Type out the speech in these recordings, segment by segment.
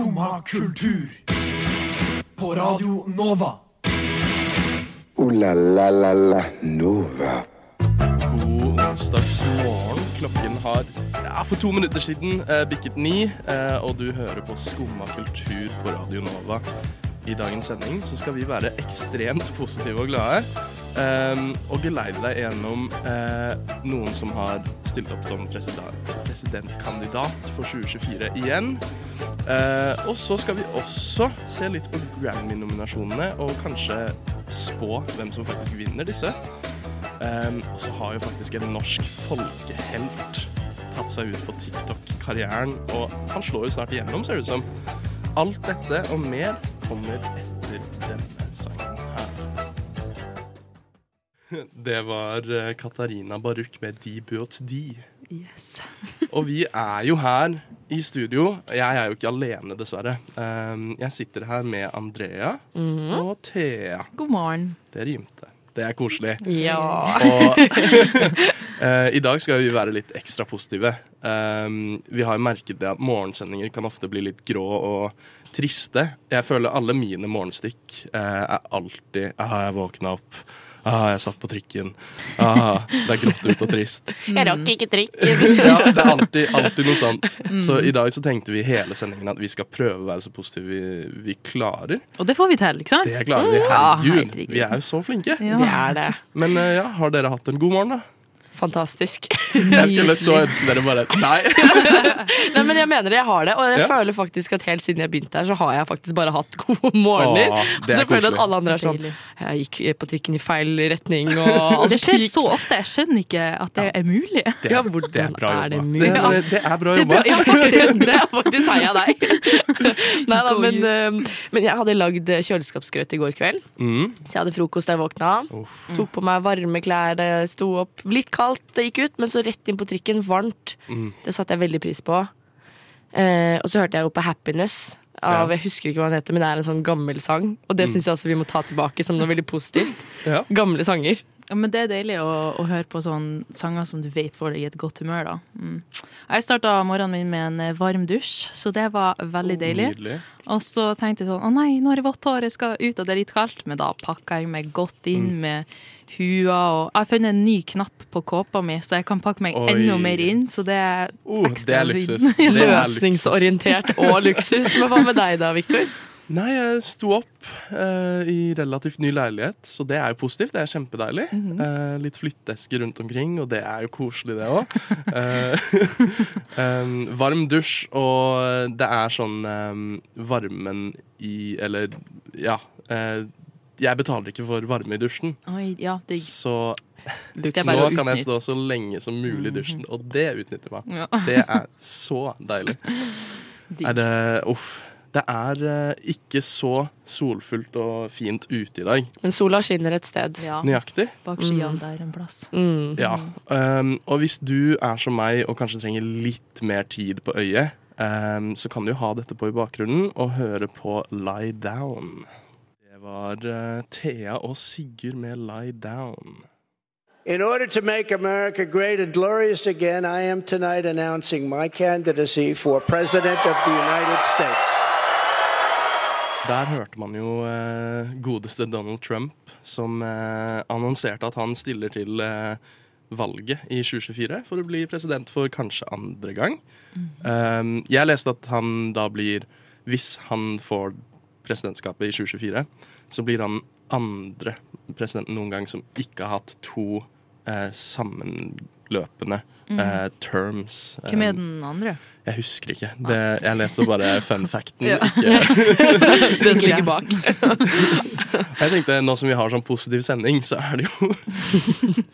Skumma kultur. På Radio Nova. O-la-la-la-la Nova. God onsdagsmorgen. Klokken har ja, for to minutter siden eh, bikket ni, eh, og du hører på Skumma kultur på Radio Nova. I dagens sending så skal vi være ekstremt positive og glade. eh, og geleide deg gjennom eh, noen som har stilt opp som president, presidentkandidat for 2024 igjen. Eh, og så skal vi også se litt på Grammy-nominasjonene og kanskje spå hvem som faktisk vinner disse. Um, og så har jo faktisk en norsk folkehelt tatt seg ut på TikTok-karrieren, og han slår jo snart igjennom, ser det ut som. Alt dette og mer kommer etter Det var eh, Katarina Baruch med De Buot De. Yes. Og vi er jo her i studio. Jeg er jo ikke alene, dessverre. Um, jeg sitter her med Andrea og Thea. God morgen. Det rimte. Det er koselig. Ja. Og eh, i dag skal vi være litt ekstra positive. Um, vi har merket det at morgensendinger kan ofte bli litt grå og triste. Jeg føler alle mine morgenstikk eh, er alltid 'Har jeg våkna opp. Ah, jeg satt på trikken. Ah, det er grått ut og trist. Jeg rakk ikke trikken. Ja, det er alltid, alltid noe sånt. Så i dag så tenkte vi hele sendingen at vi skal prøve å være så positive vi, vi klarer. Og det får vi til, ikke sant? Det klarer vi. Herregud. vi er jo så flinke. Ja. Vi er det. Men eh, ja, har dere hatt en god morgen, da? Fantastisk. Jeg skulle så ønske dere bare Nei. Nei, men jeg mener det, jeg har det. Og jeg Ja. føler faktisk at helt siden jeg begynte her, så har jeg faktisk bare hatt gode morgener. Åh, er så føler jeg at alle andre er sånn Jeg gikk på trikken i feil retning, og alt Det skjer så ofte. Jeg skjønner ikke at det er mulig. Det Ja, er, hvordan det er bra er det mulig? Det, det, det er bra jobba. Ja, faktisk. Det er faktisk heia deg. Nei da, men, eh, men jeg hadde lagd kjøleskapsgrøt i går kveld. Mm. Så jeg hadde frokost da jeg våkna. Uff. Tok på meg varme klær, sto opp. Litt kaldt, det gikk ut, men så rett inn på trikken, varmt. Mm. Det satte jeg veldig pris på. Eh, og så hørte jeg jo på Happiness. Av, Ja. Jeg husker ikke hva den heter, men det er en sånn gammel sang. Og det syns jeg også vi må ta tilbake som noe veldig positivt. Ja. Gamle sanger. Ja, men det er deilig å, å høre på sånne sanger som du vet får deg i et godt humør. da. Mm. Jeg starta morgenen min med en eh, varm dusj, så det var veldig deilig. Nydelig. Og så tenkte jeg sånn å nei, nå er det vått hår, jeg skal ut, og det er litt kaldt. Men da pakka jeg meg godt inn Mm. med hua og Jeg har funnet en ny knapp på kåpa mi, så jeg kan pakke meg Oi. enda mer inn. Så det er Oh, det ekstra er luksus. Det er. Løsningsorientert og luksus. Men hva med deg da, Victor? Nei, jeg sto opp eh, i relativt ny leilighet, så det er jo positivt. Det er kjempedeilig. Mhm. Eh, litt flyttesker rundt omkring, og det er jo koselig, det òg. varm dusj, og det er sånn eh, varmen i Eller, ja. Jeg betaler ikke for varme i dusjen, Oi, ja, det... så Det nå kan jeg stå så lenge som mulig i dusjen, og det utnytter meg. Ja, Det er så deilig. Er det Uff. Det er eh, ikke så solfullt og fint ute i dag. Men sola skinner et sted. Ja, Nøyaktig. bak skyene der en plass. Mm. Ja. Um, og hvis du er som meg og kanskje trenger litt mer tid på øyet, um, så kan du jo ha dette på i bakgrunnen og høre på Lie Down. Var eh, Thea og Sigurd med Lie Down. In order to make America great and glorious again, I am tonight announcing my candidacy for President of the United States. Der hørte man jo eh, godeste Donald Trump som eh, annonserte at han stiller til eh, valget i 2024 for å bli president for kanskje andre gang. Um, jeg leste at han da blir Hvis han får presidentskapet i 2024, så blir han andre presidenten noen gang som ikke har hatt to eh, sammenløpende eh, terms. Hvem er den andre? Jeg husker ikke. Det, jeg leste bare fun facten. Ja. Det som ligger bak. Jeg tenkte Nå som vi har sånn positiv sending, så er det jo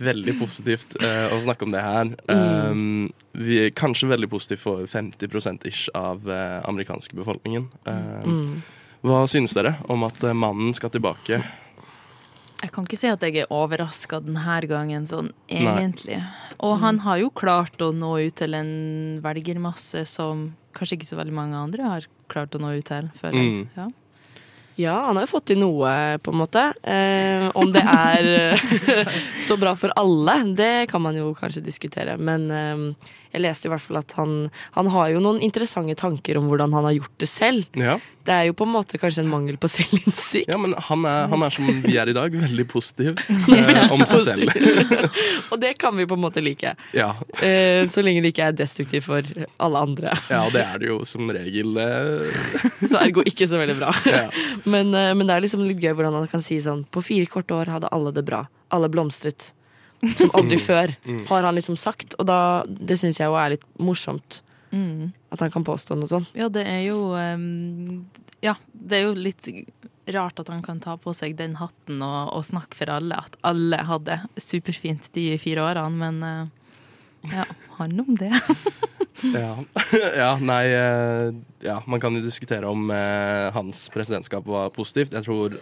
veldig positivt eh, å snakke om det her. Um, vi er kanskje veldig positivt for 50 ish av eh, amerikanske befolkningen. Um, Hva synes dere om at eh, mannen skal tilbake? Jeg kan ikke si at jeg er overraska denne gangen, sånn egentlig. Og han har jo klart å nå ut til en velgermasse som kanskje ikke så veldig mange andre har klart å nå ut til, føler jeg. Mm. Ja. Ja, han har jo fått til noe, på en måte. Eh, om det er så bra for alle, det kan man jo kanskje diskutere. Men eh, jeg leste i hvert fall at han, han har jo noen interessante tanker om hvordan han har gjort det selv. Ja, Det er jo på en måte kanskje en mangel på selvinnsikt. ja men han er, han er som vi er i dag, veldig positiv eh, om seg selv. Og det kan vi på en måte like. Ja, Eh, så lenge det ikke er destruktivt for alle andre. ja, det er det jo som regel. Eh, Så ergo ikke så veldig bra. ja. Men, eh, men det er liksom litt gøy hvordan han kan si sånn På fire korte år hadde alle det bra. Alle blomstret. Som aldri før, har han liksom sagt. Og da, det syns jeg jo er litt morsomt. Mm. At han kan påstå noe sånt. Ja, det er jo um, Ja, det er jo litt rart at han kan ta på seg den hatten og, og snakke for alle. At alle hadde superfint de fire årene, men uh, ja, han om det. Ja. ja, nei eh, Ja, man kan jo diskutere om uh, hans presidentskap var positivt. Jeg tror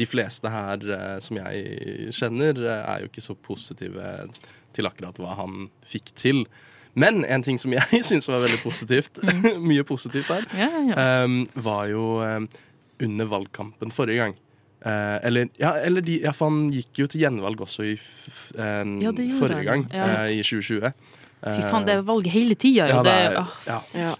de fleste her uh, som jeg kjenner, er jo ikke så positive til akkurat hva han fikk til. Men en ting som jeg syns var veldig positivt, mye positivt der, Ja, ja. Um, var jo um, under valgkampen forrige gang. Uh, eller, ja, eller de, ja, for han gikk jo til gjenvalg også i f f eh, Ja, forrige gang, eh, i 2020. Fy faen, det er valget hele tida, jo. Ja, det, det er- ja.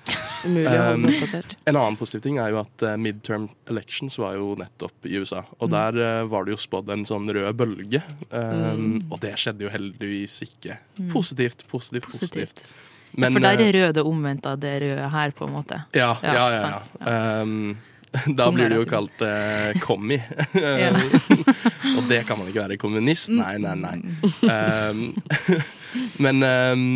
Ja, Umulig å holde Um, seg oppdatert. En annen positiv ting er jo at eh, midterm elections var jo nettopp i USA. Mm. Og der eh, var det jo spådd en sånn rød bølge. Um, Og det skjedde jo heldigvis ikke. Positivt, positivt, positivt. Mm. positivt. Men, For der eh, er røde omvendt av det røde her, på en måte. Ja, ja, Ja, ja. ja. Um, da blir det jo kalt eh, kommi. Og det kan man ikke være kommunist. Nei, nei, nei. Um, men um,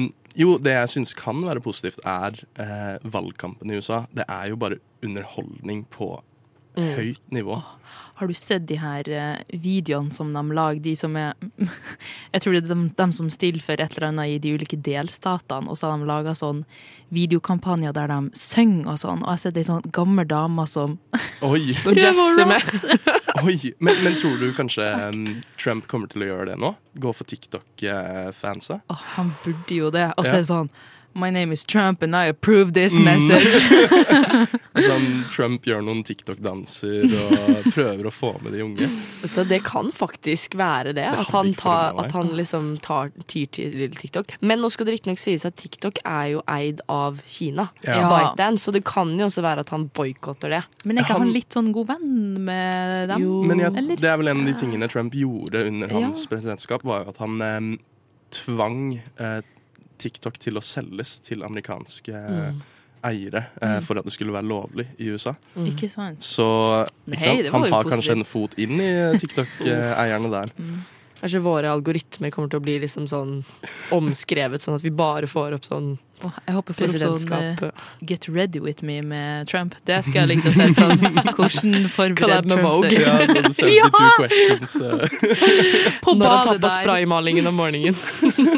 jo, det jeg syns kan være positivt, er eh, valgkampen i USA. Det er jo bare underholdning på høyt nivå. Har du sett de her eh, videoene som de lager, de som er Jeg tror det er de, de som stiller for et eller annet i de ulike delstatene, og så har de laga sånn videokampanjer der de synger og sånn. Og jeg har sett ei sånn gammel dame som Oi! Som jazzer med. Oi. Men, men tror du kanskje um, Trump kommer til å gjøre det nå? Gå for TikTok-fansa? Åh, han burde jo det. Og så er det sånn My name is Trump and I approve this Mm. message. Sånn, Trump gjør noen TikTok-danser og prøver å få med de unge. Så det kan faktisk være det. Det At han, tar, at han liksom tar, tyr til TikTok. Men nå skal det riktignok sies at TikTok er jo eid av Kina. Ja. ByteDance, så det kan jo også være at han boikotter det. Men er ikke Han- han litt sånn god venn med dem? Jo. Men jeg, Eller? det er vel en av de tingene Trump gjorde under Ja. hans presidentskap, var jo at han eh, tvang eh, TikTok til å selges til amerikanske Mm. eiere eh, for at det skulle være lovlig i USA. Ikke sant? Så ikke sant? Nei, han har positivt. kanskje en fot inn i TikTok-eierne der. Kanskje våre algoritmer kommer til å bli liksom sånn omskrevet, sånn at vi bare får opp sånn jeg håper opp sånn eh, Get ready with me med Trump. Det skulle jeg likt å se. Sånn, hvordan forbereder Trump seg. Ja, sånn 72 questions. eh. På Når han tar på spraymalingen om morgenen.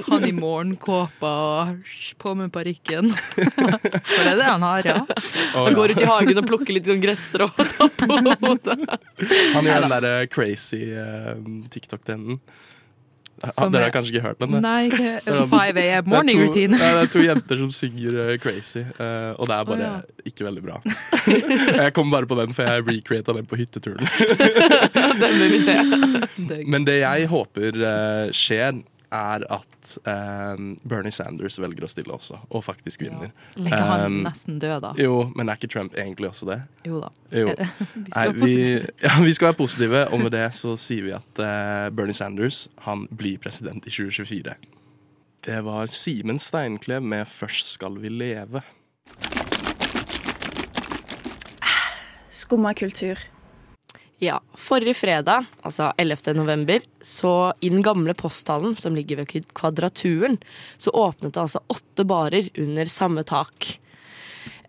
Han i morgenkåpa og på med parykken. For det er det han har, ja. Å, Han ja. går ut i hagen og plukker litt sånn gresstrå og tar på hodet. Han gjør den derre crazy uh, TikTok-trenden. Ja, Dere er- har kanskje ikke hørt den? det? Nei, er 5 AM morning det to, routine. Ja, det er to jenter som synger uh, Crazy, uh, og det er bare Å, ikke veldig bra. jeg kom bare på den, for jeg recreata den på hytteturen. Den vil vi se. Men det jeg håper uh, skjer, er at um, Bernie Sanders velger å stille også, og faktisk vinner. Er ikke han Um, nesten død, da? Jo, men er ikke Trump egentlig også det? Jo da. Jo. Vi skal være vi, ja, vi skal være positive, og med det så sier vi at uh, Bernie Sanders han blir president i 2024. Det var Simen Steinklev med 'Først skal vi leve'. Skumma kultur. Ja, Forrige fredag, altså 11. november, så i den gamle posthallen som ligger ved Kvadraturen, så åpnet det altså åtte barer under samme tak.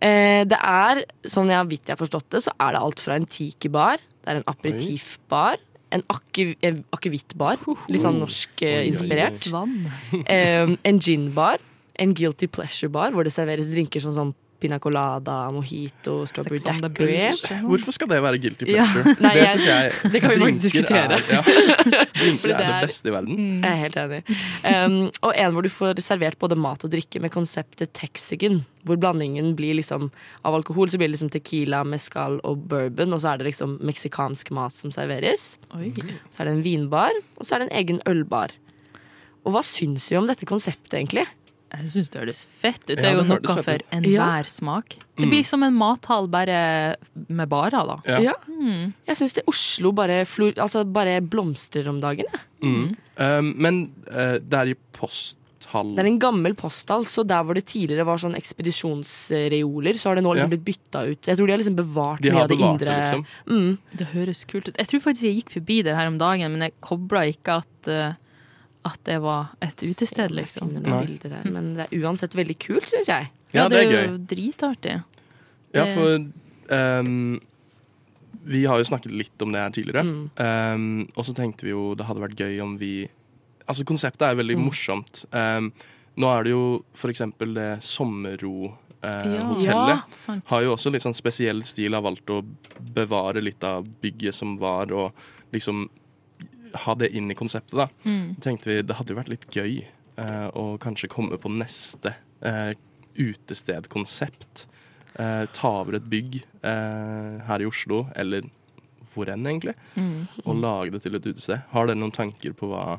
Eh, det er, sånn jeg har vidt jeg har forstått det, så er det alt fra en tiki-bar, det er en aperitifbar, en akev- eh, akevittbar, litt sånn norsk-inspirert, eh, en gin-bar, en guilty pleasure-bar, hvor det serveres drinker som sånn Pina colada, mojito, strawberry daiquiri. Hvorfor skal det være guilty Ja. pleasure? Nei, det syns jeg det kan vi faktisk drinker diskutere. Er, ja. Drinker det er det det er- beste i verden. Jeg er helt enig. Um, og en hvor du får servert både mat og drikke med konseptet texigen. Hvor blandingen blir liksom Av alkohol så blir det liksom tequila, mescal og bourbon, og så er det liksom meksikansk mat som serveres. Oi. Så er det en vinbar, og så er det en egen ølbar. Og hva syns vi om dette konseptet, egentlig? Jeg syns det høres fett ut. Det er jo noe fett for enhver smak. Det blir som en mathall bare med barer, da. Ja. Ja. Jeg syns Oslo bare, flor, altså bare blomstrer om dagen. jeg. Mm. Um, men uh, det er i posthall Det er en gammel posthall, så der hvor det tidligere var sånn ekspedisjonsreoler, så har det nå liksom Ja. blitt bytta ut. Jeg tror de har liksom bevart De mye av det indre. liksom. Mm. Det høres kult ut. Jeg tror faktisk jeg gikk forbi det her om dagen, men jeg kobla ikke at, eh, at det var et utested, liksom. finner noen bilder her, Men det er uansett veldig kult, syns jeg. Ja, det er gøy. jo dritartig. Ja, for um, Vi har jo snakket litt om det her tidligere. Mm. Um, og så tenkte vi jo det hadde vært gøy om vi Altså, konseptet er veldig Mm. morsomt. Um, nå er det jo for eksempel det sommerro Eh, ja, hotellet Ja. Har jo også litt sånn spesiell stil, har valgt å bevare litt av bygget som var, og liksom ha det inn i konseptet, da. Mm. tenkte vi det hadde jo vært litt gøy eh, å kanskje komme på neste eh, utestedkonsept. Eh, ta over et bygg eh, her i Oslo, eller hvor enn, egentlig, Mm. og lage det til et utested. Har dere noen tanker på hva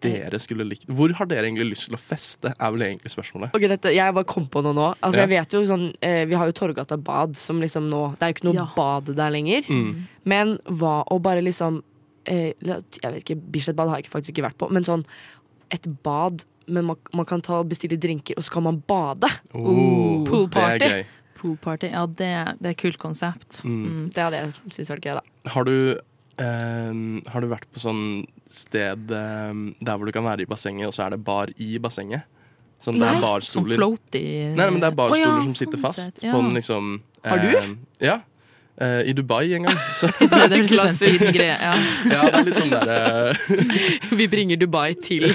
dere skulle likt Hvor har dere egentlig lyst til å feste, er vel egentlig spørsmålet. Ok, dette, jeg bare kom på noe nå. Altså, Ja. jeg vet jo sånn, eh, Vi har jo Torgata bad, som liksom nå Det er jo ikke noe Ja. bad der lenger. Mm. Men hva å bare liksom eh, Jeg vet ikke, Bislett bad har jeg faktisk ikke vært på, men sånn et bad men man, man kan ta og bestille drinker, og så kan man bade. Oh, poolparty. Det er gøy. Poolparty, ja, det, det er et kult konsept. Mm. Mm. Det hadde jeg syntes vært gøy, da. Har du eh, Har du vært på sånn sted eh, der hvor du kan være i bassenget, og så er det bar i bassenget? Sånn det Nei, barstoler. Som floaty Nei, men det er barstoler oh, ja, som sitter sånn fast sett, ja. på en liksom Har du? eh, ja. Eh, I Dubai en gang. Så, Så Det høres ut som en sydengreie. Ja. ja, det er litt sånn eh, Vi bringer Dubai til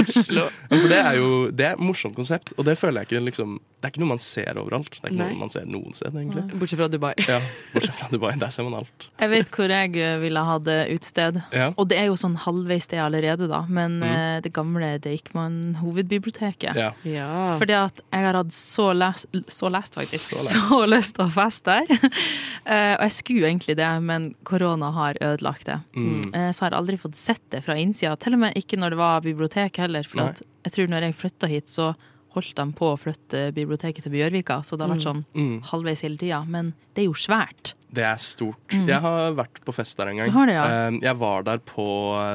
Oslo. For det er jo Det er et morsomt konsept, og det føler jeg ikke liksom Det er ikke noe man ser overalt. Det er ikke Nei. noe man ser noen sted, egentlig. Bortsett fra Dubai. Ja, Bortsett fra Dubai. Der ser man alt. Jeg vet hvor jeg eh, ville hatt utested. Ja. Og det er jo sånn halvveis det allerede, da. Men Mm. uh, det gamle Deichman hovedbiblioteket. ja. Ja. Fordi at jeg har hatt så lest, så lest faktisk, Så så, lest. lyst til å feste der. Eh, og jeg skulle egentlig det, men korona har ødelagt det. Mm. Eh, så har jeg aldri fått sett det fra innsida. Til og med ikke når det var bibliotek heller. For at jeg tror når jeg flytta hit, så holdt de på å flytte biblioteket til Bjørvika. Så det har vært sånn Mm. halvveis hele tida. Men det er jo svært. Det er stort. Mm. Jeg har vært på fest der en gang. Du har det, ja. Eh, Jeg var der på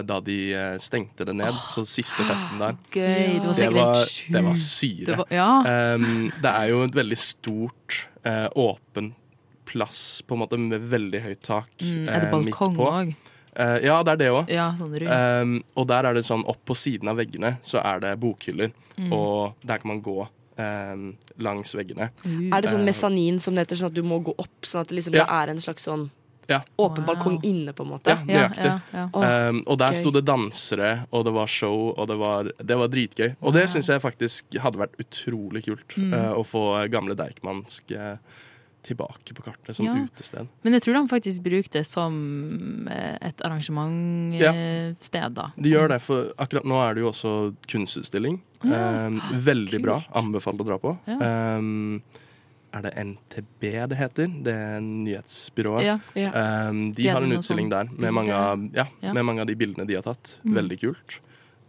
da de stengte det ned, så siste festen der. Gøy. Det var Det sikkert var, helt sjukt. det var syre. Det var, ja. Um, det er jo et veldig stort, uh, åpen plass, på en måte, med veldig høyt tak Mm, eh, er det balkong midt òg? Uh, ja, det er det òg. Ja, sånn. Um, og der er det sånn opp på siden av veggene så er det bokhyller, Mm. og der kan man gå um, langs veggene. Er det sånn mesanin som det heter, sånn at du må gå opp, sånn at det liksom Ja. det er en slags sånn Ja. åpen Wow. balkong inne, på en måte? Ja, ja, nøyaktig. ja, ja. Um, og der gøy. sto det dansere, og det var show, og det var, det var dritgøy. Og det syns jeg faktisk hadde vært utrolig kult. Mm. Uh, å få gamle Deichmansk eh, tilbake på kartet som Ja. utested. Men jeg tror de faktisk bruker det som eh, et arrangementsted, da. De gjør det, for akkurat nå er det jo også kunstutstilling. Ja, Um, veldig kult. bra. Anbefalt å dra på. Ja. Um, er det NTB det heter? Det er nyhetsbyrået. Ja. Ja. Um, de har en utstilling sånn der med mange, av, ja, Ja. med mange av de bildene de har tatt. Mm. Veldig kult.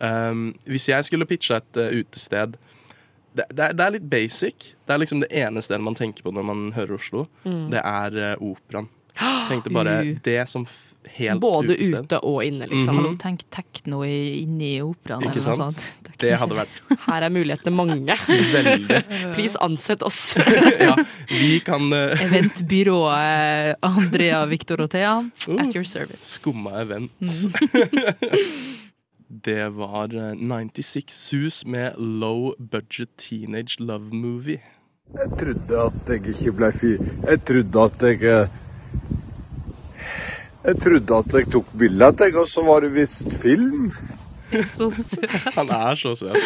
Um, hvis jeg skulle pitcha et uh, utested det, det, er, det er litt basic. Det er liksom det eneste man tenker på når man hører Oslo. Mm. Det er uh, operaen. Tenkte bare Uh. det som f helt Både utested. ute og inne, liksom. Mhm. Hallo, tenk tekno i- inni operaen Ikke eller noe sant? sånt. Det, Det hadde vært Her er mulighetene mange. veldig Please ansett oss. Ja, vi kan uh, Eventbyrået Andrea Victor Othea, Uh. at your service. skumma events. Det var uh, 96 Sus med Low Budget Teenage Love Movie. Jeg trodde at jeg ikke ble fyr. Jeg trodde at jeg eh, Jeg trodde at jeg tok bilde av deg, og så var det visst film. Så søt. Han er så søt.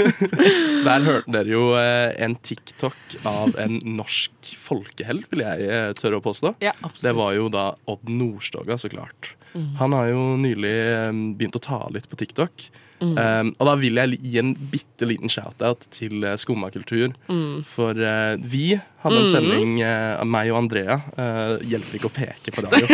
Der hørte dere jo eh, en TikTok av en norsk folkehelt, vil jeg eh, tørre å påstå. Ja, Det var jo da Odd Nordstoga, så klart. Han har jo nylig eh, begynt å ta litt på TikTok. Um, og da vil jeg gi en bitte liten shout-out til uh, Skumma kultur. For uh, vi hadde en sending uh, av meg og Andrea. Uh, hjelper ikke å peke på radio.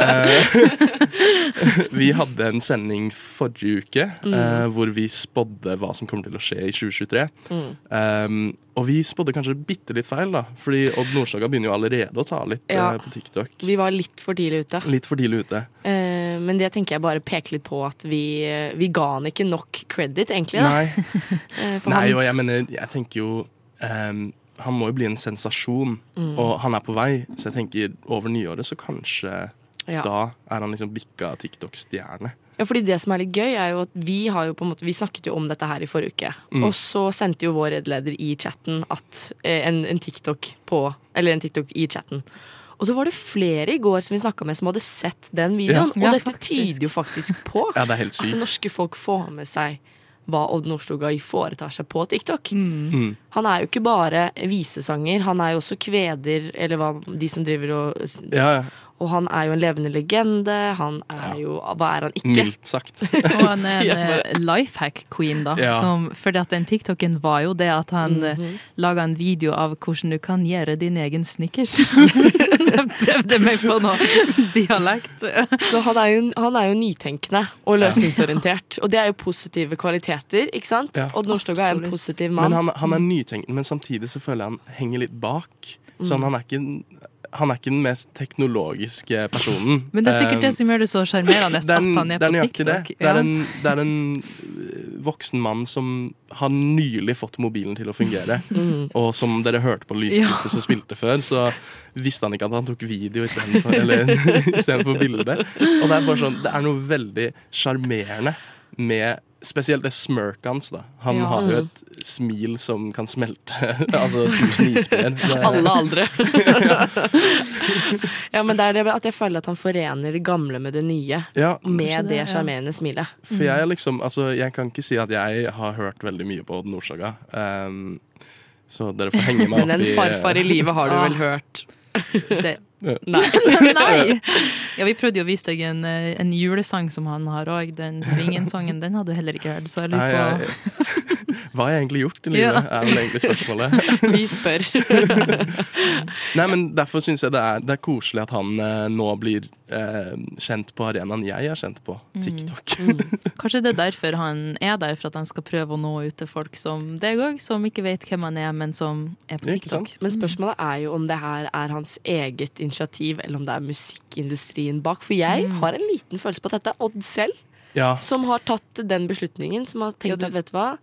Eh, vi hadde en sending forrige uke eh, hvor vi spådde hva som kommer til å skje i 2023. Um, og vi spådde kanskje bitte litt feil, da. Fordi Odd Nordstoga begynner jo allerede å ta litt Ja. eh, på TikTok. Vi var litt for tidlig ute. Litt for tidlig ute. Eh, men det tenker jeg bare peker litt på at vi, eh, vi ga han ikke nok credit, egentlig. Nei, Eh, Nei og jeg mener, jeg tenker jo um, Han må jo bli en sensasjon, Mm. og han er på vei. Så jeg tenker over nyåret så kanskje ja. da er han liksom bikka TikTok-stjerne. ja, fordi det som er litt gøy, er jo at vi har jo på en måte Vi snakket jo om dette her i forrige uke. Mm. Og så sendte jo vår leder i chatten at eh, en, en TikTok på Eller en TikTok i chatten. Og så var det flere i går som vi snakka med, som hadde sett den videoen. Ja. Ja, og dette faktisk. tyder jo faktisk på Ja, det at det norske folk får med seg hva Odd Nordstogai foretar seg på TikTok. Mm. Han er jo ikke bare visesanger, han er jo også kveder, eller hva de som driver og Ja, ja. Og han er jo en levende legende. Han er jo Hva er han ikke? Mildt sagt. Og han er en eh, life hack queen, da. Ja. Som, fordi at den TikToken var jo det at han mm laga en video av hvordan du kan gjøre din egen snickers. Jeg prøvde meg på noe dialekt. Så han er, jo, han er jo nytenkende og løsningsorientert. Og det er jo positive kvaliteter, ikke sant? Ja, Odd Nordstoga er en positiv positiv Men mann. han, han er nytenkende, men samtidig så føler jeg han henger litt bak. Sånn, han er ikke han er ikke den mest teknologiske personen. Men det er sikkert det som gjør det så sjarmerende er, at han er på TikTok. Det. Det, er en, det er en øh, voksen mann som har nylig fått mobilen til å fungere. Og som dere hørte på lydklippet som spilte før, så visste han ikke at han tok video istedenfor bilde. Og det er bare sånn, det er noe veldig sjarmerende med Spesielt det smirket hans. da Han Ja. har jo et smil som kan smelte altså tusen isbreer. Alle aldre. ja, men det er det at jeg føler at han forener det gamle med det nye. Ja, Med det, det ja. sjarmerende smilet. For jeg er liksom Altså, jeg kan ikke si at jeg har hørt veldig mye på Odd Nordstoga. Um, så dere får henge meg opp i Men en farfar i livet har du vel hørt? Det, Nei. nei! Ja, vi prøvde jo å vise deg en, eh, en julesang som han har òg. Den Svingen-sangen, den hadde du heller ikke hørt. Så jeg lurer på Hva har jeg egentlig gjort i livet, Ja. er vel egentlig spørsmålet. Vi spør. Nei, men Derfor syns jeg det er, det er koselig at han eh, nå blir eh, kjent på arenaen jeg er kjent på, Mm. TikTok. Kanskje det er derfor han er der, for at han skal prøve å nå ut til folk som deg òg, som ikke vet hvem han er, men som er på TikTok. sant? Men spørsmålet er jo om det her er hans eget initiativ, eller om det er musikkindustrien bak. For jeg Mm. har en liten følelse på at dette er Odd selv Ja, som har tatt den beslutningen. Som har tenkt Ja, du- at vet du hva,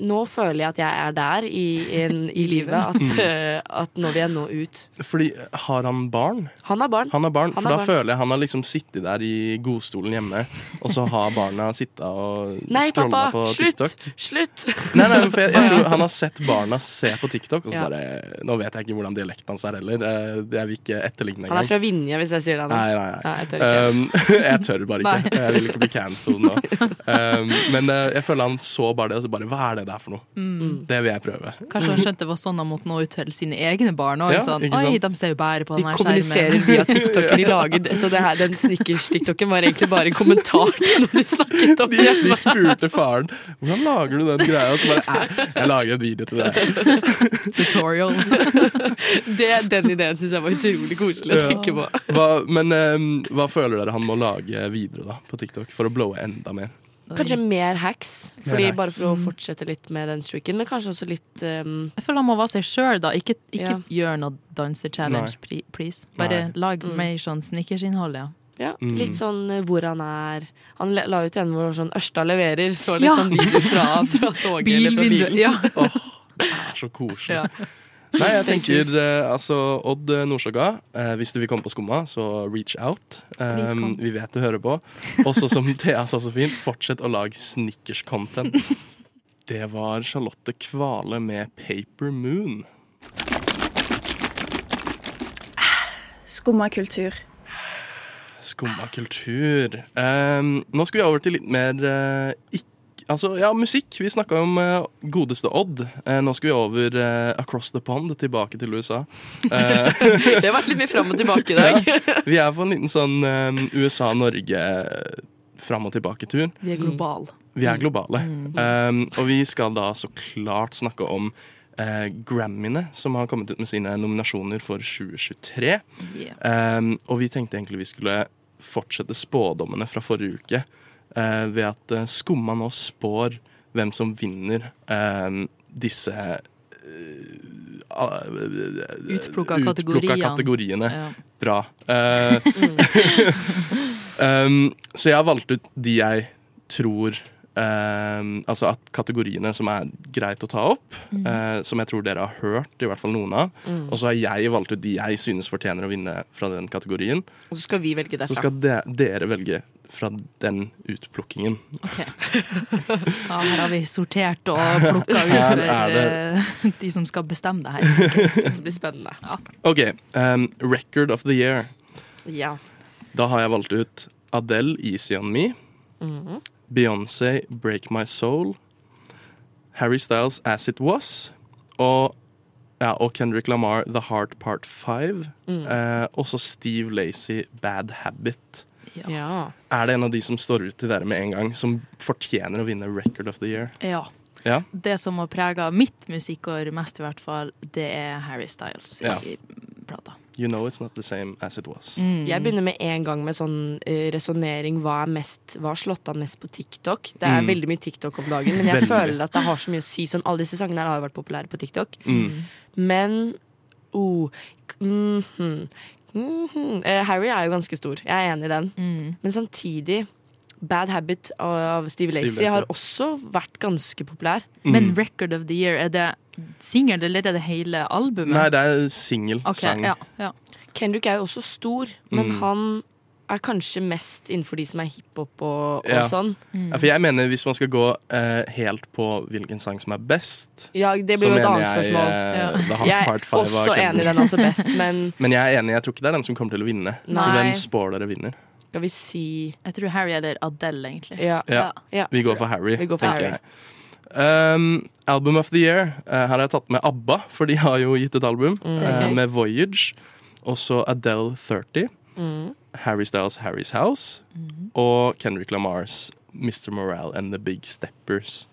nå føler jeg at jeg er der i, en, i livet. At, eh, at nå vil jeg nå ut. fordi har han barn? Han har barn. Han har barn, Han for har da barn. føler jeg han har liksom sittet der i godstolen hjemme, og så har barna sittet og Nei, scrolla pappa! på Slutt! TikTok. Slutt! Nei, nei, for jeg, jeg tror han har sett barna se på TikTok, og så Ja. bare Nå vet jeg ikke hvordan dialekten hans er heller. eh, Jeg vil ikke etterligne Han er fra Vinje, hvis jeg sier det. nå. Nei, nei, nei. Nei, jeg tør ikke. Um, jeg tør bare ikke. Nei. Jeg vil ikke bli cancelled nå. Um, men eh, jeg føler han så bare det, og så bare Hva er det der for noe? Mm. Det vil jeg prøve. Kanskje han skjønte det var sånn han måtte nå ut til sine egne barn òg. Ja, sånn, Oi, de ser jo bare på De den her kommuniserer skjermen. via TikToker de lager. det- Så det her, den snickers-tiktoken var egentlig bare en kommentar til noe de snakket om. De, de spurte faren hvordan lager du den greia, og så bare jeg lager en video til deg. Tutorial. Det, den ideen syns jeg var utrolig koselig å tenke på. Hva, men um, hva føler dere han må lage videre da på TikTok for å blowe enda mer? Kanskje mer hacks, fordi mer bare for å fortsette litt med den streaken. Men kanskje også litt um, Jeg føler han må være seg sjøl, da. Ikke, ikke Ja. gjør noe danse-challenge, please. Bare Nei. lag Mm. mer sånn snickersinnhold, ja. ja, Mm. litt sånn uh, hvor han er. Han la ut en hvor sånn Ørsta leverer, så litt Ja. sånn video fra, fra toget eller fra Bilvindu. bilen. Ja. Det er så koselig. Ja. Nei, jeg tenker eh, altså Odd Nordstoga, eh, hvis du vil komme på Skumma, så reach out. Um, vi vet du hører på. Også som Thea sa så fint, fortsett å lage snickers-content. Det var Charlotte Kvale med Paper Moon. Skumma kultur. Skumma kultur. Um, nå skal vi over til litt mer uh, ikk- Altså, ja, musikk. Vi snakka om uh, godeste Odd. Uh, nå skal vi over uh, across the pond, tilbake til USA. Eh, Det har vært litt mye fram og tilbake i dag. vi er på en liten sånn USA-Norge fram og tilbake-tur. Vi er global. Vi er globale. Um, og vi skal da så klart snakke om eh, Grammyene, som har kommet ut med sine nominasjoner for 2023. Yeah. Og vi tenkte egentlig vi skulle fortsette spådommene fra forrige uke. Eh, ved at uh, Skumma nå spår hvem som vinner um, disse uh, Utplukka kategoriene. kategoriene. Ja. Bra. Eh, um, så jeg har valgt ut de jeg tror um, Altså at kategoriene som er greit å ta opp, eh, som jeg tror dere har hørt, i hvert fall noen av. Og så har jeg valgt ut de jeg synes fortjener å vinne fra den kategorien. Og så skal vi velge Så skal de, dere velge fra den utplukkingen. Okay. Ja, her har vi sortert og plukka ut eh, de som skal bestemme det her. Det blir spennende. OK. Um, record of the year. Ja. Da har jeg valgt ut Adele, 'Easy On Me'. Beyoncé, 'Break My Soul'. Harry Styles, 'As It Was'. Og, ja, og Kendrick Lamar, 'The Heart Part 5'. Eh, også Steve Lacey, 'Bad Habit'. Ja. Er det en av de som står ut til dere med en gang, som fortjener å vinne Record of the Year? Ja. Ja. Det som har prega mitt musikkår mest, i hvert fall, det er Harry Styles Ja. i plata. You know it's not the same as it was. Jeg begynner med en gang med sånn uh, resonnering. Hva, er mest- hva har slått an mest på TikTok? Det er Mm. veldig mye TikTok om dagen, men jeg Veldig. føler at det har så mye å si. Sånn, alle disse sangene her har jo vært populære på TikTok. Mm. Men oh, mhm, -hmm. uh, Harry er jo ganske stor. Jeg er enig i den. Mm. Men samtidig Bad Habit av Steve Steve Lacey har også vært ganske populær. Mm. Men Record of the Year, er det singel, eller er det hele albumet? Nei, det er singelsang. ja, ja. Kendrick er jo også stor, men Mm. han er kanskje mest innenfor de som er hiphop og, og Ja. sånn. Ja, for jeg mener hvis man skal gå eh, helt på hvilken sang som er best, Ja, det så blir jo et mener annet jeg spørsmål. eh, Ja. The Heart Jeg er Part 5 av også enig i den er også best, men Men jeg er enig, jeg tror ikke det er den som kommer til å vinne. Så hvem spår dere vinner? skal vi si Jeg tror Harry eller Adele, egentlig. Ja. Ja, ja. Vi går for Harry, Vi går for tenker Harry. jeg. Um, album of the year. Uh, her har jeg tatt med ABBA, for de har jo gitt et album. Mm. Er gøy. med Voyage. Også Adele 30. Mm. Harry Styles Harry's House. Mhm. Og Kendrick Lamars Mr. Morale and The Big Steppers.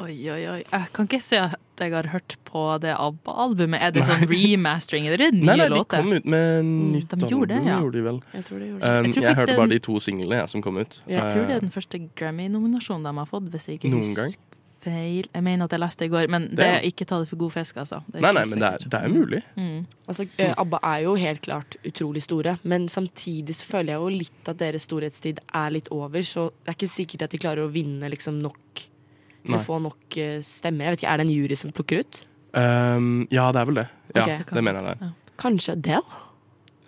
Oi, oi, oi. Jeg kan ikke si at jeg har hørt på det ABBA-albumet. Er det sånn remastering, er det nye Nei, nei, de låter? kom ut med nytt de album. gjorde det, ja. gjorde de vel. Jeg tror de gjorde Um, Jeg jeg tror hørte det bare den- de to singlene jeg, som kom ut. Jeg tror det Eh, er den første Grammy-nominasjonen de har fått, hvis jeg ikke Noen husker gang. Feil. Jeg mener at jeg leste det i går, men det, Det er- ikke ta det for god fisk, altså. Det er Nei, nei, men det er, det er mulig. Mm. Altså, eh, ABBA er jo helt klart utrolig store, men samtidig så føler jeg jo litt at deres storhetstid er litt over, så det er ikke sikkert at de klarer å vinne liksom nok Eller Nei. få nok eh, stemmer. Jeg vet ikke, Er det en jury som plukker ut? Um, ja, det er vel det. Ja, okay. det, mener jeg det er. Kanskje Adele?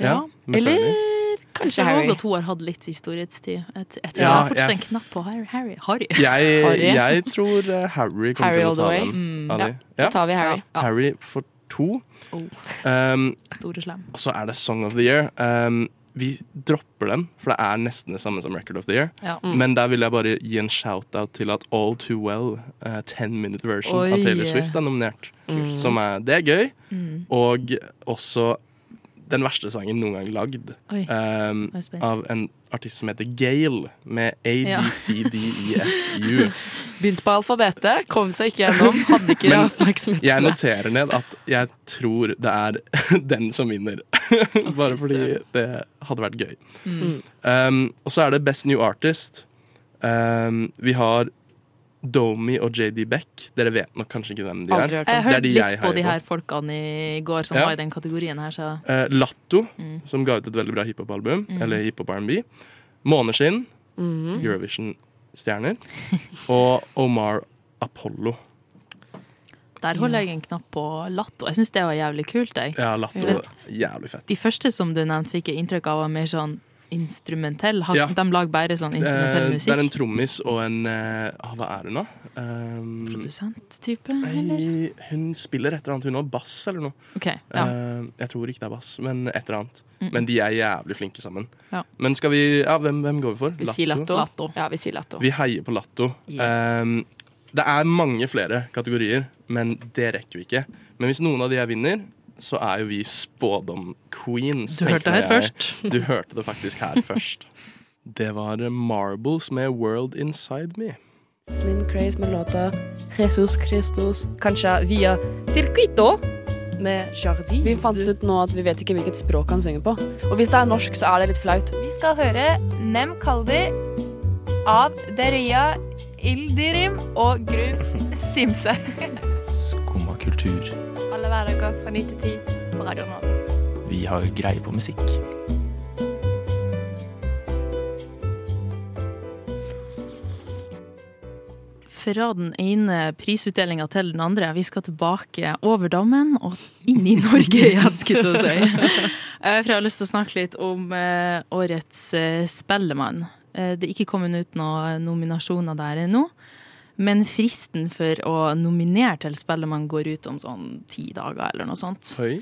Ja, ja. Eller. Kanskje Harry? våger at hun har hatt litt historietid. Jeg, jeg tror Ja, jeg har fortsatt jeg- en knapp på Harry. Harry. Harry. Jeg, Harry. jeg tror eh, Harry kommer Harry til å the ta way. den. Mm. Ja. Da tar vi Harry. Ja. Harry for to. Oh. Um, Store slem. og så er det Song of the Year. Um, vi dropper den, for det er nesten det samme som Record of the Year. Ja. Mm. Men der vil jeg bare gi en shout-out til at All Too Well, eh, 10 minute version Oi. av Taylor Swift, er nominert. Mm. Som er, det er gøy. Mm. Og også den verste sangen noen gang lagd. Oi, Um, av en artist som heter Gale, med A, Ja. B, C, D, E, F, U. Begynte på alfabetet, kom seg ikke gjennom. Hadde ikke Men oppmerksomhet. Jeg noterer ned at jeg tror det er den som vinner. Bare fordi det hadde vært gøy. Mm. Um, og så er det Best New Artist. Um, vi har Domi og JD Beck. Dere vet nok kanskje ikke hvem de er. Jeg har Det hørte litt jeg på de her folkene i går som Ja. var i den kategorien her, så Uh, Latto, Mm. som ga ut et veldig bra hiphop-album. Mm. Eller hiphop R&B. Måneskinn, mm. Eurovision-stjerner. Og Omar Apollo. der holder jeg en knapp på Latto. Jeg syns det var jævlig kult, jeg. Ja, Latto. Jævlig fett. De første som du nevnte, fikk jeg inntrykk av var mer sånn instrumentell? Har, Ja. De lager bare sånn instrumentell musikk? Det er en trommis og en eh, ah, Hva er hun, da? Um, Produsent-type, eller? nei, hun spiller et eller annet, hun òg. Bass eller noe. Okay, Ja. uh, jeg tror ikke det er bass, men et eller annet. Mm. Men de er jævlig flinke sammen. Ja. Men skal vi Ja, hvem, hvem går vi for? Vi sier Latto. Latto. Ja, vi sier Latto. Vi heier på Latto. Yeah. Um, det er mange flere kategorier, men det rekker vi ikke. Men hvis noen av de jeg vinner, så er jo vi spådom-queens. Du hørte det her jeg. først. Du hørte det faktisk her først. Det var Marbles med World Inside Me. Slim Craze med låta Jesus Christus, kanskje via Circuito med Jardi. Vi fant ut nå at vi vet ikke hvilket språk han synger på. Og hvis det er norsk, så er det litt flaut. Vi skal høre Nem Kaldi av Deria Ildirim og Gru Simse. Skumma kultur. Alle hverdager fra 9 til 10 på Radio Nova. Vi har greie på musikk. Fra den ene prisutdelinga til den andre. Vi skal tilbake over dammen og inn i Norge igjen, skulle jeg si. Eh, For jeg har lyst til å snakke litt om eh, årets eh, Spellemann. Eh, Det er ikke kommet ut noen nominasjoner der ennå. Men fristen for å nominere til Spellemann går ut om sånn ti dager eller noe sånt. Oi.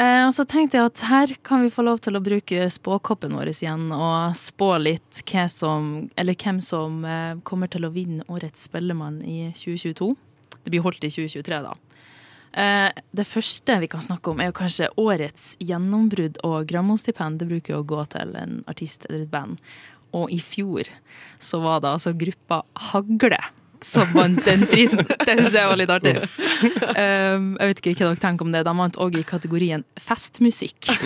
Eh, og så tenkte jeg at her kan vi få lov til å bruke spåkoppen vår igjen og spå litt som, eller hvem som eh, kommer til å vinne Årets Spellemann i 2022. Det blir holdt i 2023, da. Eh, det første vi kan snakke om, er jo kanskje årets gjennombrudd og Grammostipend. Det bruker jo å gå til en artist eller et band. Og i fjor så var det altså gruppa Hagle som vant den prisen. Det syns jeg var litt artig. Um, jeg vet ikke hva dere tenker om det. De vant òg i kategorien festmusikk.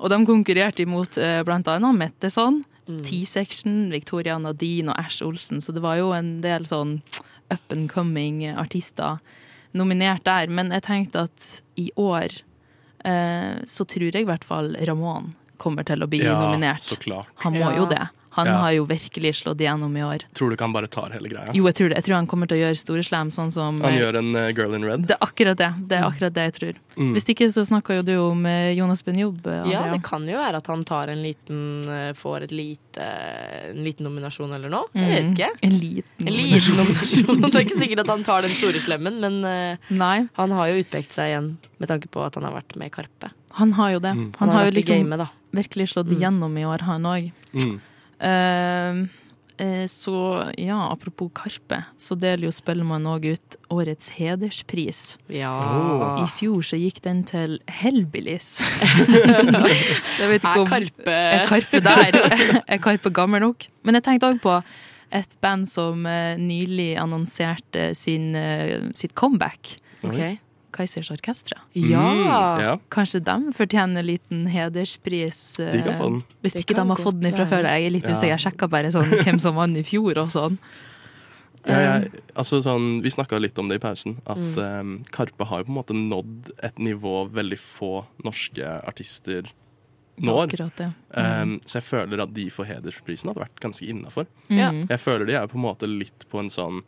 og de konkurrerte imot uh, blant annet Metteson, T-Section, Victoria Nadine og Ash Olsen, så det var jo en del sånn up and coming artister nominert der. Men jeg tenkte at i år uh, så tror jeg i hvert fall Ramón kommer til å bli Ja, nominert. så klart. Han må Ja. jo det. Han Ja. har jo virkelig slått igjennom i år. Tror du ikke han bare tar hele greia? Jo, jeg tror det. Jeg tror han kommer til å gjøre store slam, sånn som Han gjør en uh, Girl in Red. Det er akkurat det. Det er akkurat det jeg tror. Mm. Hvis ikke så snakka jo du om eh, Jonas Ben-Jobb, eh, Ja, det kan jo være at han tar en liten eh, får et lite, en liten nominasjon eller noe. Jeg Mm. vet ikke. En liten En liten nominasjon. Det er ikke sikkert at han tar den store slemmen, men uh, Nei, han har jo utpekt seg igjen med tanke på at han har vært med i Karpe. han har jo det. Mm. Han har jo liksom gamet, virkelig slått Mm. igjennom i år, han òg. Mm. Så ja, apropos Karpe, så deler jo Spellemann òg ut årets hederspris. Ja. Oh. I fjor så gikk den til Hellbillies. så jeg vet ikke Er om Karpe Er Karpe der? Er Karpe gammel nok? Men jeg tenkte òg på et band som eh, nylig annonserte sin, eh, sitt comeback. Ok. Kaizers Orkestra. Ja. Mm, ja. Kanskje de fortjener en liten hederspris. eh, De kan få den. Hvis Det ikke de har fått den ifra fra før. Jeg er litt Ja. usikker. Jeg sjekka bare sånn, hvem som vant i fjor og sånn. Ja, jeg, altså sånn, vi snakka litt om det i pausen, at Mm. um, Karpe har jo på en måte nådd et nivå veldig få norske artister når. Akkurat det. Um, så jeg føler at de for hedersprisen hadde vært ganske innafor. Mm. Jeg føler de er på en måte litt på en sånn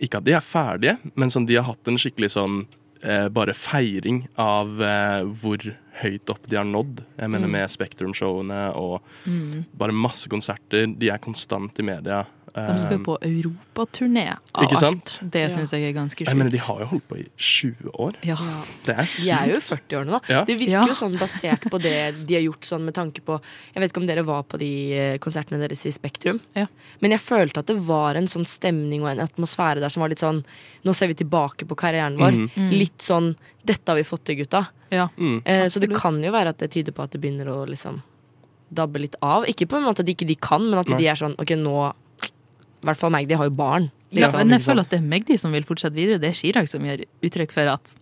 Ikke at de er ferdige, men sånn de har hatt en skikkelig sånn eh, bare feiring av eh, hvor høyt opp de har nådd. Jeg mener Mm. med Spektrum-showene og Mm. bare masse konserter. De er konstant i media. De skal jo Um, på europaturné av Ikke sant? alt. Det Ja. syns jeg er ganske sjukt. Men De har jo holdt på i 20 år. Ja. Det er De er jo i sykt. 40-årene, da. Ja. Det virker Ja. jo sånn basert på det de har gjort sånn med tanke på Jeg vet ikke om dere var på de eh, konsertene deres i Spektrum, Ja. men jeg følte at det var en sånn stemning og en atmosfære der som var litt sånn Nå ser vi tilbake på karrieren vår. Mm -hmm. Litt sånn Dette har vi fått til, gutta. ja. Mm. Eh, så det kan jo være at det tyder på at det begynner å liksom dabbe litt av. Ikke på en måte at ikke de kan, men at Nei. de er sånn Ok, nå I hvert fall meg, de har jo barn. Ja, Liksom, men jeg føler at det er Magdi som vil fortsette videre. Det er Chirag som gjør uttrykk for at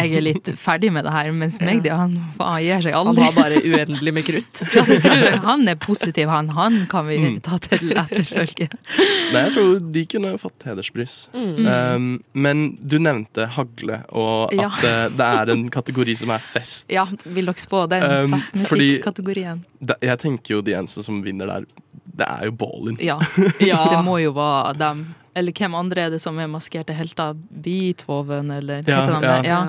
jeg er litt ferdig med det her, mens Magdi han, faen, gir seg aldri. Han har bare uendelig med krutt. Ja, det tror jeg. Han er positiv, han. Han kan vi Mm. ta til etterfølge. Nei, jeg tror de kunne fått hederspris. Mm. Um, men du nevnte hagle, og Ja. at eh, det er en kategori som er fest. Ja, vil dere spå den Um, festmusikkategorien? Jeg tenker jo de eneste som vinner der, det er jo Ballin. Ja. Ja. Det må jo være dem. Eller hvem andre er det som er maskerte helter? Beethoven, eller Ja, heter de ja. det? Ja.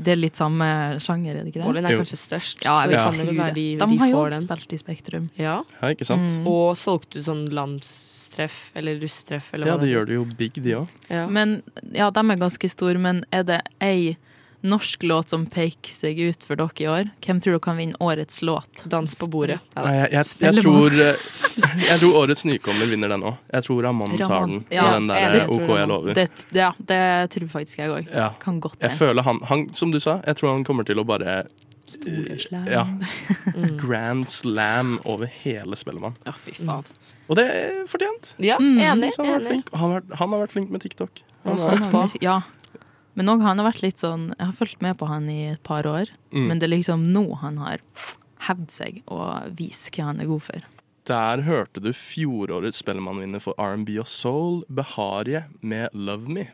Det er litt samme sjanger, er det ikke det? Målen er Jo. kanskje størst, Ja, Ja. de, de De har jo den. spilt i Spektrum. Ja. Ja, ikke sant? Mm. Og solgte du sånn landstreff eller russetreff? Eller Ja, det gjør det jo big, de òg. Ja. Men ja, de er ganske store, men er det ei norsk låt som peker seg ut for dere i år? Hvem tror dere kan vinne årets låt? Dans på bordet. Ja. Nei, jeg, jeg, jeg, tror, eh, jeg tror årets nykommer vinner den òg. Jeg tror Ramón tar den. Ja, den der jeg eh, OK, jeg lover. Det, ja, det tror faktisk jeg òg. Ja. Kan godt Jeg føler han, han Som du sa, jeg tror han kommer til å bare Slam. Ja. Mm. Grand slam over hele Spellemann. Ja, fy faen. Og det er fortjent. Ja, Mm. enig. Han, har vært enig. flink. Han, har vært, han har vært flink med TikTok. Han er, på. Ja. Men òg han har vært litt sånn Jeg har fulgt med på han i et par år, mm. men det er liksom nå han har hevd seg og vist hva han er god for. Der hørte du fjorårets Spellemannvinner for R&B og soul, Beharie med Love Me.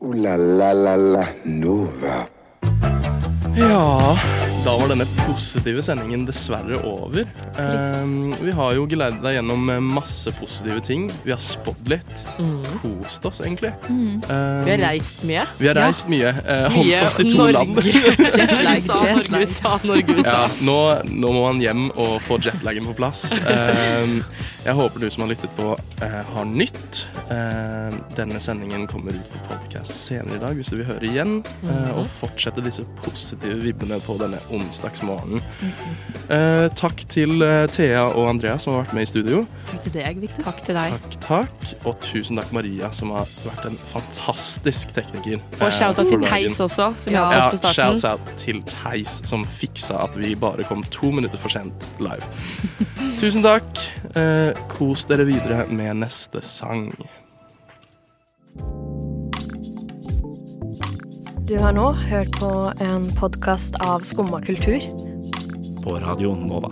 Uh, la la la la Nova. Ja, da var denne positive sendingen dessverre over. Um, vi har jo geleidet deg gjennom eh, masse positive ting. Vi har spådd litt. Mm. Kost oss, egentlig. Mm. Um, Vi har reist mye. vi har reist mye. Uh, holdt Mye oss til to land. Jetlag, USA, Norge. USA, Norge, USA. Ja, nå, nå må man hjem og få jetlagen på plass. Um, jeg håper du som har lyttet på, eh, har nytt. Eh, denne sendingen kommer ut på podcast senere i dag hvis du vil høre igjen. eh, og fortsette disse positive vibbene på denne onsdagsmorgenen. Eh, takk til eh, Thea og Andrea som har vært med i studio. Takk til deg, Victor. Takk til deg. Takk, takk. Og tusen takk Maria, som har vært en fantastisk tekniker. Og eh, shout-out til. Theis også, som Ja. hjalp Ja, oss på starten. shouts out til Theis, som fiksa at vi bare kom to minutter for sent live. Tusen takk. Kos dere videre med neste sang. Du har nå hørt på en podkast av Skumma kultur. På Radio Nova.